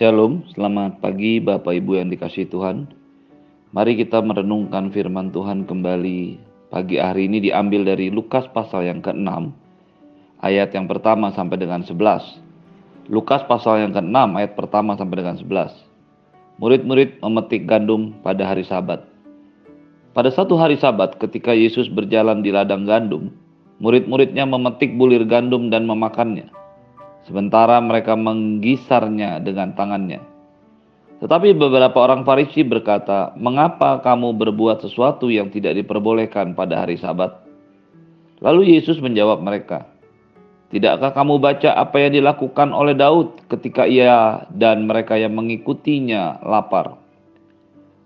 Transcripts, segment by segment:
Shalom, selamat pagi Bapak Ibu yang dikasih Tuhan. Mari kita merenungkan firman Tuhan kembali pagi hari ini diambil dari Lukas pasal yang ke-6 ayat yang pertama sampai dengan 11. Lukas pasal yang ke-6 ayat pertama sampai dengan 11. Murid-murid memetik gandum pada hari Sabat. Pada satu hari Sabat ketika Yesus berjalan di ladang gandum, murid-muridnya memetik bulir gandum dan memakannya sementara mereka menggisarnya dengan tangannya. Tetapi beberapa orang Farisi berkata, "Mengapa kamu berbuat sesuatu yang tidak diperbolehkan pada hari Sabat?" Lalu Yesus menjawab mereka, "Tidakkah kamu baca apa yang dilakukan oleh Daud ketika ia dan mereka yang mengikutinya lapar?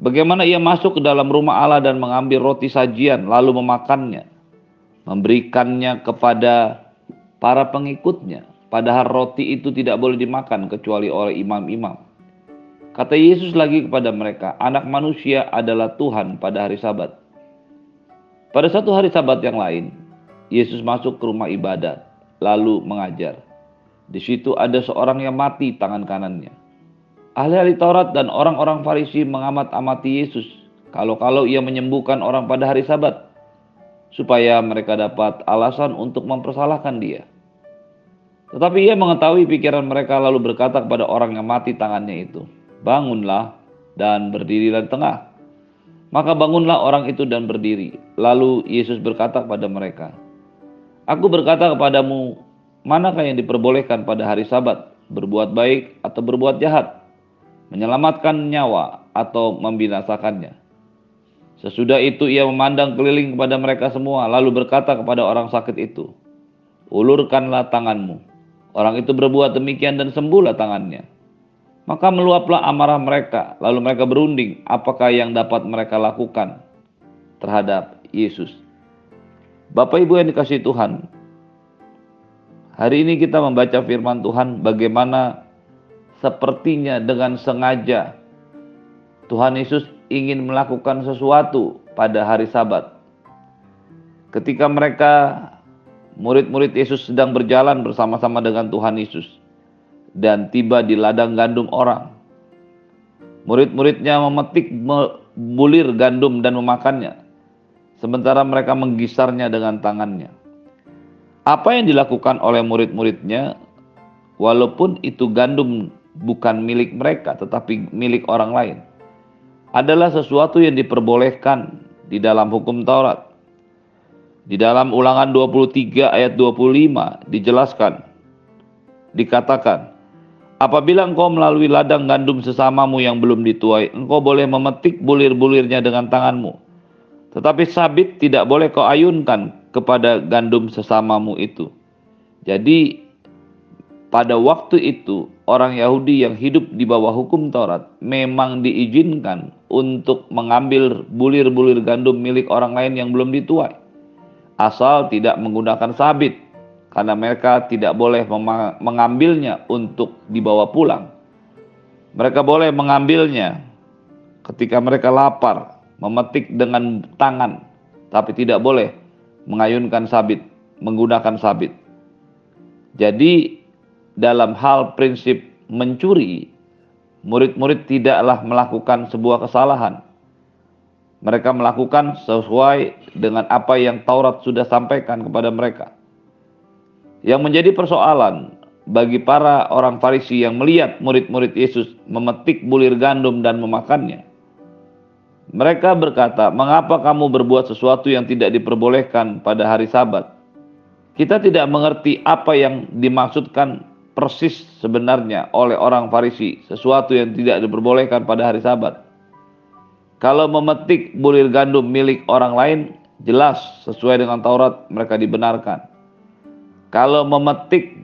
Bagaimana ia masuk ke dalam rumah Allah dan mengambil roti sajian, lalu memakannya, memberikannya kepada para pengikutnya?" Padahal roti itu tidak boleh dimakan kecuali oleh imam-imam. Kata Yesus lagi kepada mereka, anak manusia adalah Tuhan pada hari sabat. Pada satu hari sabat yang lain, Yesus masuk ke rumah ibadat, lalu mengajar. Di situ ada seorang yang mati tangan kanannya. Ahli-ahli Taurat dan orang-orang Farisi mengamat-amati Yesus kalau-kalau ia menyembuhkan orang pada hari sabat, supaya mereka dapat alasan untuk mempersalahkan dia. Tetapi ia mengetahui pikiran mereka lalu berkata kepada orang yang mati tangannya itu, Bangunlah dan berdirilah di tengah. Maka bangunlah orang itu dan berdiri. Lalu Yesus berkata kepada mereka, Aku berkata kepadamu, manakah yang diperbolehkan pada hari sabat, berbuat baik atau berbuat jahat, menyelamatkan nyawa atau membinasakannya. Sesudah itu ia memandang keliling kepada mereka semua, lalu berkata kepada orang sakit itu, Ulurkanlah tanganmu. Orang itu berbuat demikian dan sembuhlah tangannya. Maka meluaplah amarah mereka, lalu mereka berunding apakah yang dapat mereka lakukan terhadap Yesus. Bapak Ibu yang dikasih Tuhan, hari ini kita membaca firman Tuhan bagaimana sepertinya dengan sengaja Tuhan Yesus ingin melakukan sesuatu pada hari Sabat. Ketika mereka murid-murid Yesus sedang berjalan bersama-sama dengan Tuhan Yesus dan tiba di ladang gandum orang. Murid-muridnya memetik bulir gandum dan memakannya, sementara mereka menggisarnya dengan tangannya. Apa yang dilakukan oleh murid-muridnya, walaupun itu gandum bukan milik mereka tetapi milik orang lain, adalah sesuatu yang diperbolehkan di dalam hukum Taurat. Di dalam ulangan 23 ayat 25 dijelaskan, dikatakan, Apabila engkau melalui ladang gandum sesamamu yang belum dituai, engkau boleh memetik bulir-bulirnya dengan tanganmu. Tetapi sabit tidak boleh kau ayunkan kepada gandum sesamamu itu. Jadi pada waktu itu orang Yahudi yang hidup di bawah hukum Taurat memang diizinkan untuk mengambil bulir-bulir gandum milik orang lain yang belum dituai asal tidak menggunakan sabit karena mereka tidak boleh mengambilnya untuk dibawa pulang. Mereka boleh mengambilnya ketika mereka lapar, memetik dengan tangan, tapi tidak boleh mengayunkan sabit, menggunakan sabit. Jadi dalam hal prinsip mencuri, murid-murid tidaklah melakukan sebuah kesalahan, mereka melakukan sesuai dengan apa yang Taurat sudah sampaikan kepada mereka. Yang menjadi persoalan bagi para orang Farisi yang melihat murid-murid Yesus memetik bulir gandum dan memakannya. Mereka berkata, "Mengapa kamu berbuat sesuatu yang tidak diperbolehkan pada hari Sabat?" Kita tidak mengerti apa yang dimaksudkan persis sebenarnya oleh orang Farisi, sesuatu yang tidak diperbolehkan pada hari Sabat. Kalau memetik bulir gandum milik orang lain, jelas sesuai dengan Taurat mereka dibenarkan. Kalau memetik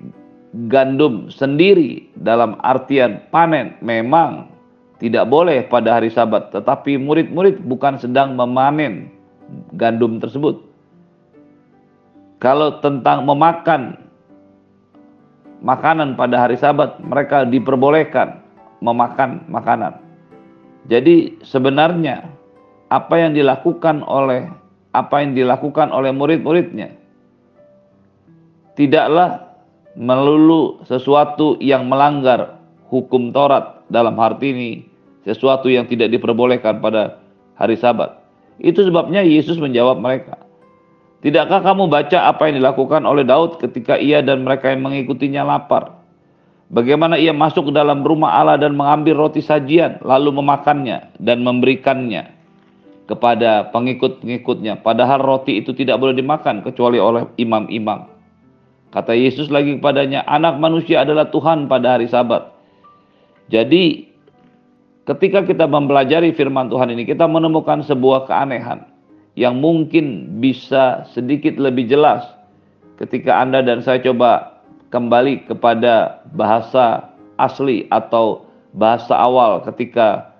gandum sendiri dalam artian panen, memang tidak boleh pada hari Sabat, tetapi murid-murid bukan sedang memanen gandum tersebut. Kalau tentang memakan makanan pada hari Sabat, mereka diperbolehkan memakan makanan. Jadi sebenarnya apa yang dilakukan oleh apa yang dilakukan oleh murid-muridnya tidaklah melulu sesuatu yang melanggar hukum Taurat dalam arti ini sesuatu yang tidak diperbolehkan pada hari Sabat. Itu sebabnya Yesus menjawab mereka, Tidakkah kamu baca apa yang dilakukan oleh Daud ketika ia dan mereka yang mengikutinya lapar? Bagaimana ia masuk ke dalam rumah Allah dan mengambil roti sajian, lalu memakannya dan memberikannya kepada pengikut-pengikutnya. Padahal roti itu tidak boleh dimakan kecuali oleh imam-imam. Kata Yesus lagi kepadanya, anak manusia adalah Tuhan pada hari sabat. Jadi ketika kita mempelajari firman Tuhan ini, kita menemukan sebuah keanehan yang mungkin bisa sedikit lebih jelas ketika Anda dan saya coba kembali kepada bahasa asli atau bahasa awal ketika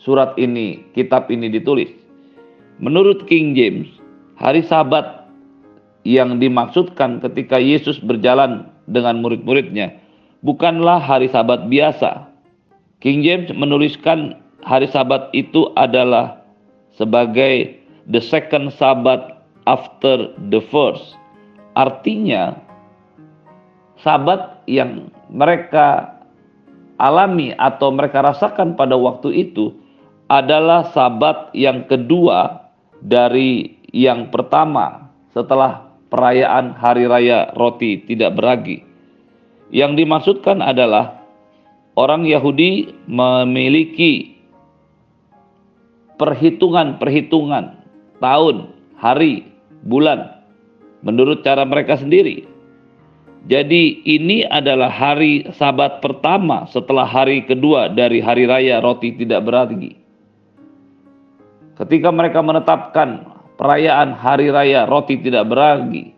surat ini, kitab ini ditulis. Menurut King James, hari Sabat yang dimaksudkan ketika Yesus berjalan dengan murid-muridnya bukanlah hari Sabat biasa. King James menuliskan hari Sabat itu adalah sebagai the second Sabbath after the first. Artinya, Sabat yang mereka alami atau mereka rasakan pada waktu itu adalah Sabat yang kedua dari yang pertama setelah perayaan Hari Raya Roti Tidak Beragi. Yang dimaksudkan adalah orang Yahudi memiliki perhitungan-perhitungan tahun, hari, bulan menurut cara mereka sendiri. Jadi ini adalah hari sabat pertama setelah hari kedua dari hari raya roti tidak berarti. Ketika mereka menetapkan perayaan hari raya roti tidak berarti,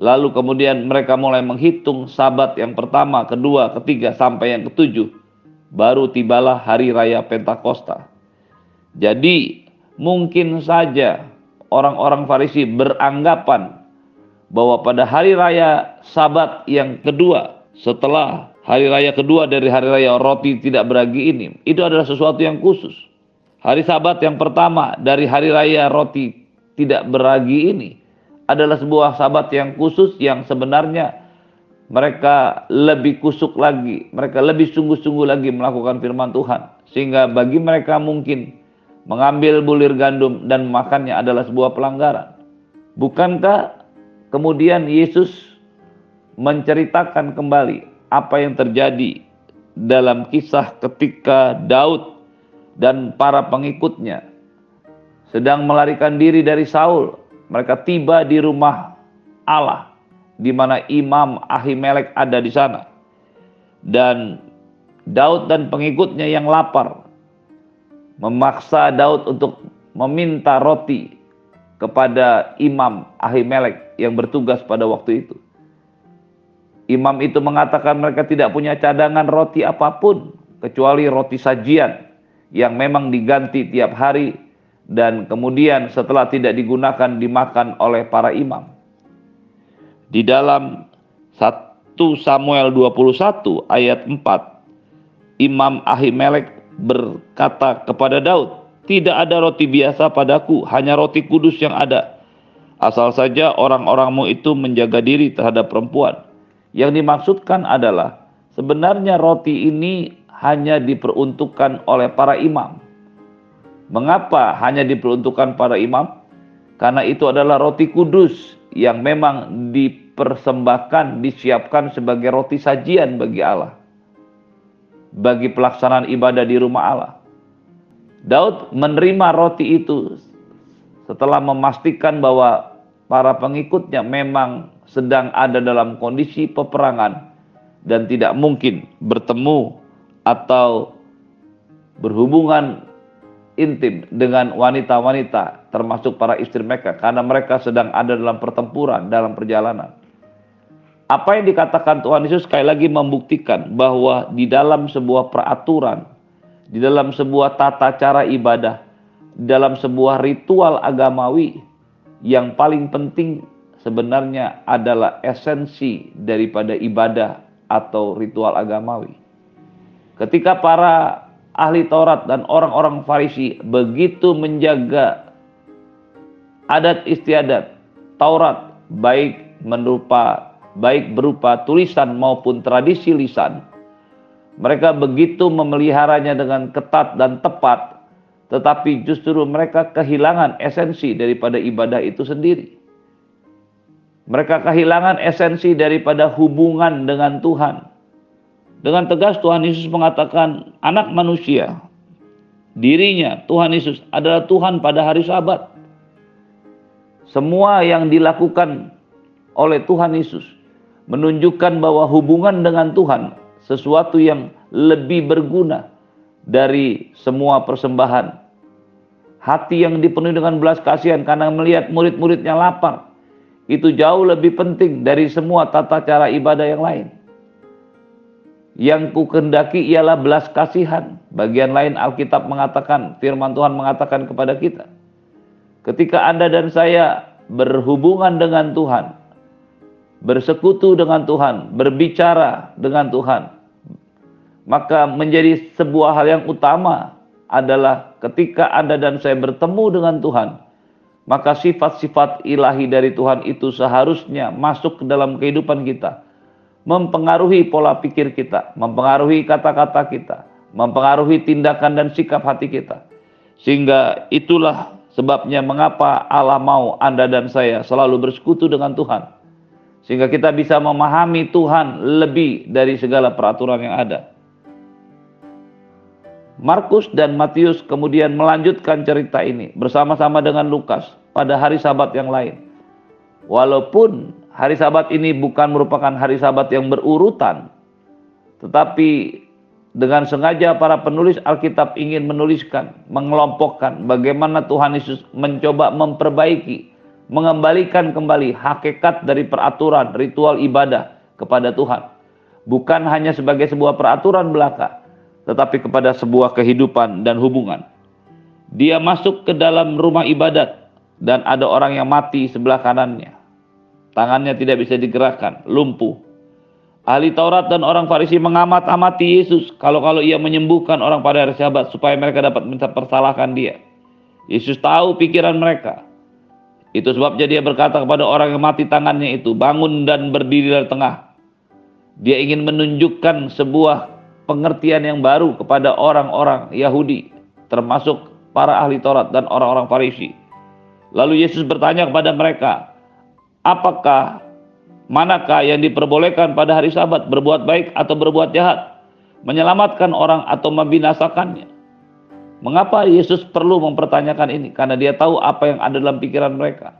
lalu kemudian mereka mulai menghitung sabat yang pertama, kedua, ketiga sampai yang ketujuh, baru tibalah hari raya Pentakosta. Jadi mungkin saja orang-orang Farisi beranggapan bahwa pada hari raya Sabat yang kedua setelah hari raya kedua dari hari raya roti tidak beragi ini itu adalah sesuatu yang khusus. Hari Sabat yang pertama dari hari raya roti tidak beragi ini adalah sebuah sabat yang khusus yang sebenarnya mereka lebih kusuk lagi, mereka lebih sungguh-sungguh lagi melakukan firman Tuhan. Sehingga bagi mereka mungkin mengambil bulir gandum dan makannya adalah sebuah pelanggaran. Bukankah kemudian Yesus menceritakan kembali apa yang terjadi dalam kisah ketika Daud dan para pengikutnya sedang melarikan diri dari Saul. Mereka tiba di rumah Allah di mana Imam Ahimelek ada di sana. Dan Daud dan pengikutnya yang lapar memaksa Daud untuk meminta roti kepada Imam Ahimelek yang bertugas pada waktu itu. Imam itu mengatakan mereka tidak punya cadangan roti apa pun kecuali roti sajian yang memang diganti tiap hari dan kemudian setelah tidak digunakan dimakan oleh para imam. Di dalam 1 Samuel 21 ayat 4 Imam Ahimelek berkata kepada Daud, "Tidak ada roti biasa padaku, hanya roti kudus yang ada. Asal saja orang-orangmu itu menjaga diri terhadap perempuan." Yang dimaksudkan adalah sebenarnya roti ini hanya diperuntukkan oleh para imam. Mengapa hanya diperuntukkan para imam? Karena itu adalah roti kudus yang memang dipersembahkan, disiapkan sebagai roti sajian bagi Allah bagi pelaksanaan ibadah di rumah Allah. Daud menerima roti itu setelah memastikan bahwa para pengikutnya memang sedang ada dalam kondisi peperangan dan tidak mungkin bertemu atau berhubungan intim dengan wanita-wanita termasuk para istri mereka karena mereka sedang ada dalam pertempuran dalam perjalanan. Apa yang dikatakan Tuhan Yesus sekali lagi membuktikan bahwa di dalam sebuah peraturan, di dalam sebuah tata cara ibadah, dalam sebuah ritual agamawi yang paling penting sebenarnya adalah esensi daripada ibadah atau ritual agamawi. Ketika para ahli Taurat dan orang-orang Farisi begitu menjaga adat istiadat Taurat baik merupa baik berupa tulisan maupun tradisi lisan, Mereka begitu memeliharanya dengan ketat dan tepat, tetapi justru mereka kehilangan esensi daripada ibadah itu sendiri. Mereka kehilangan esensi daripada hubungan dengan Tuhan. Dengan tegas Tuhan Yesus mengatakan, anak manusia, dirinya Tuhan Yesus adalah Tuhan pada hari Sabat. Semua yang dilakukan oleh Tuhan Yesus menunjukkan bahwa hubungan dengan Tuhan sesuatu yang lebih berguna dari semua persembahan. Hati yang dipenuhi dengan belas kasihan karena melihat murid-muridnya lapar. Itu jauh lebih penting dari semua tata cara ibadah yang lain. Yang ku kendaki ialah belas kasihan. Bagian lain Alkitab mengatakan, firman Tuhan mengatakan kepada kita. Ketika Anda dan saya berhubungan dengan Tuhan, bersekutu dengan Tuhan, berbicara dengan Tuhan, maka menjadi sebuah hal yang utama adalah ketika Anda dan saya bertemu dengan Tuhan, maka sifat-sifat ilahi dari Tuhan itu seharusnya masuk ke dalam kehidupan kita, mempengaruhi pola pikir kita, mempengaruhi kata-kata kita, mempengaruhi tindakan dan sikap hati kita. Sehingga itulah sebabnya mengapa Allah mau Anda dan saya selalu bersekutu dengan Tuhan. Sehingga kita bisa memahami Tuhan lebih dari segala peraturan yang ada. Markus dan Matius kemudian melanjutkan cerita ini bersama-sama dengan Lukas pada hari Sabat yang lain. Walaupun hari Sabat ini bukan merupakan hari Sabat yang berurutan, tetapi dengan sengaja para penulis Alkitab ingin menuliskan, mengelompokkan bagaimana Tuhan Yesus mencoba memperbaiki, mengembalikan kembali hakikat dari peraturan ritual ibadah kepada Tuhan. Bukan hanya sebagai sebuah peraturan belaka, tetapi kepada sebuah kehidupan dan hubungan. Dia masuk ke dalam rumah ibadat dan ada orang yang mati sebelah kanannya. Tangannya tidak bisa digerakkan, lumpuh. Ahli Taurat dan orang Farisi mengamat-amati Yesus kalau-kalau ia menyembuhkan orang pada hari sahabat supaya mereka dapat mempersalahkan dia. Yesus tahu pikiran mereka. Itu sebabnya dia berkata kepada orang yang mati tangannya itu, bangun dan berdiri dari tengah. Dia ingin menunjukkan sebuah pengertian yang baru kepada orang-orang Yahudi, termasuk para ahli Taurat dan orang-orang Farisi. Lalu Yesus bertanya kepada mereka, "Apakah manakah yang diperbolehkan pada hari Sabat, berbuat baik atau berbuat jahat, menyelamatkan orang atau membinasakannya?" Mengapa Yesus perlu mempertanyakan ini? Karena dia tahu apa yang ada dalam pikiran mereka.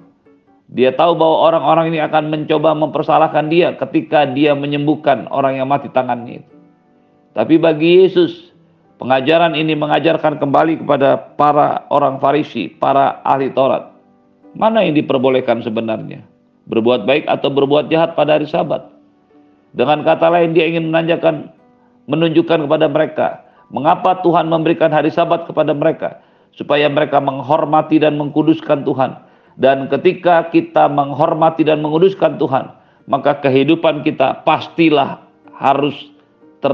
Dia tahu bahwa orang-orang ini akan mencoba mempersalahkan dia ketika dia menyembuhkan orang yang mati tangannya itu. Tapi bagi Yesus, pengajaran ini mengajarkan kembali kepada para orang Farisi, para ahli Taurat. Mana yang diperbolehkan sebenarnya? Berbuat baik atau berbuat jahat pada hari Sabat? Dengan kata lain dia ingin menanyakan, menunjukkan kepada mereka, mengapa Tuhan memberikan hari Sabat kepada mereka supaya mereka menghormati dan mengkuduskan Tuhan. Dan ketika kita menghormati dan menguduskan Tuhan, maka kehidupan kita pastilah harus ter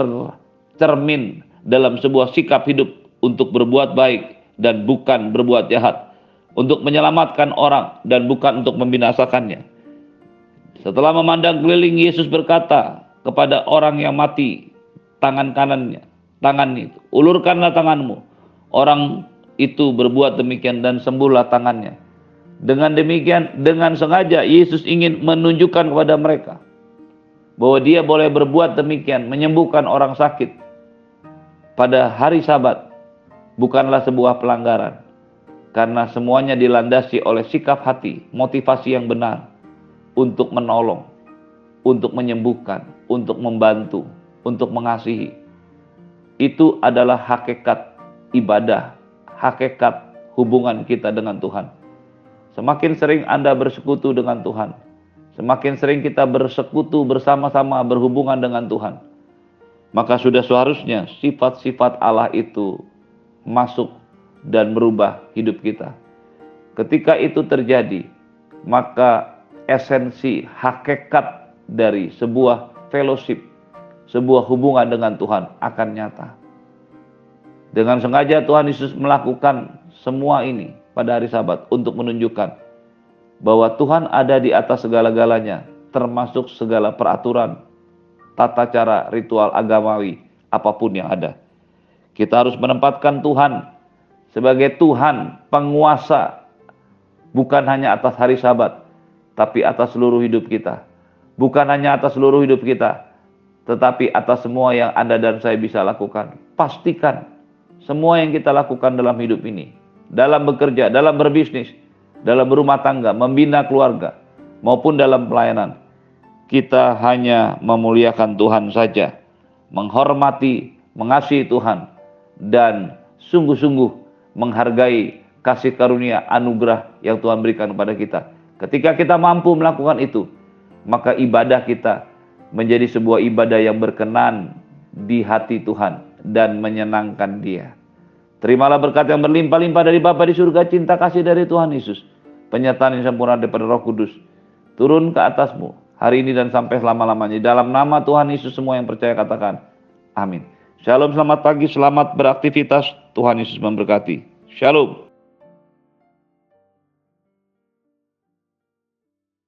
cermin dalam sebuah sikap hidup untuk berbuat baik dan bukan berbuat jahat, untuk menyelamatkan orang dan bukan untuk membinasakannya. Setelah memandang keliling, Yesus berkata kepada orang yang mati, tangan kanannya, tangan itu, ulurkanlah tanganmu. Orang itu berbuat demikian dan sembuhlah tangannya. Dengan demikian, dengan sengaja Yesus ingin menunjukkan kepada mereka bahwa dia boleh berbuat demikian, menyembuhkan orang sakit, pada hari Sabat bukanlah sebuah pelanggaran, karena semuanya dilandasi oleh sikap hati, motivasi yang benar untuk menolong, untuk menyembuhkan, untuk membantu, untuk mengasihi. Itu adalah hakikat ibadah, hakikat hubungan kita dengan Tuhan. Semakin sering Anda bersekutu dengan Tuhan, semakin sering kita bersekutu bersama-sama berhubungan dengan Tuhan maka sudah seharusnya sifat-sifat Allah itu masuk dan merubah hidup kita. Ketika itu terjadi, maka esensi hakikat dari sebuah fellowship, sebuah hubungan dengan Tuhan akan nyata. Dengan sengaja Tuhan Yesus melakukan semua ini pada hari Sabat untuk menunjukkan bahwa Tuhan ada di atas segala-galanya, termasuk segala peraturan tata cara ritual agamawi apa pun yang ada. Kita harus menempatkan Tuhan sebagai Tuhan penguasa bukan hanya atas hari Sabat, tapi atas seluruh hidup kita. Bukan hanya atas seluruh hidup kita, tetapi atas semua yang Anda dan saya bisa lakukan. Pastikan semua yang kita lakukan dalam hidup ini, dalam bekerja, dalam berbisnis, dalam berumah tangga, membina keluarga, maupun dalam pelayanan, kita hanya memuliakan Tuhan saja, menghormati, mengasihi Tuhan, dan sungguh-sungguh menghargai kasih karunia anugerah yang Tuhan berikan kepada kita. Ketika kita mampu melakukan itu, maka ibadah kita menjadi sebuah ibadah yang berkenan di hati Tuhan dan menyenangkan Dia. Terimalah berkat yang berlimpah-limpah dari Bapa di surga, cinta kasih dari Tuhan Yesus, penyertaan yang sempurna daripada Roh Kudus, turun ke atasmu hari ini dan sampai selama-lamanya. Dalam nama Tuhan Yesus semua yang percaya katakan, amin. Shalom, selamat pagi, selamat beraktivitas. Tuhan Yesus memberkati. Shalom.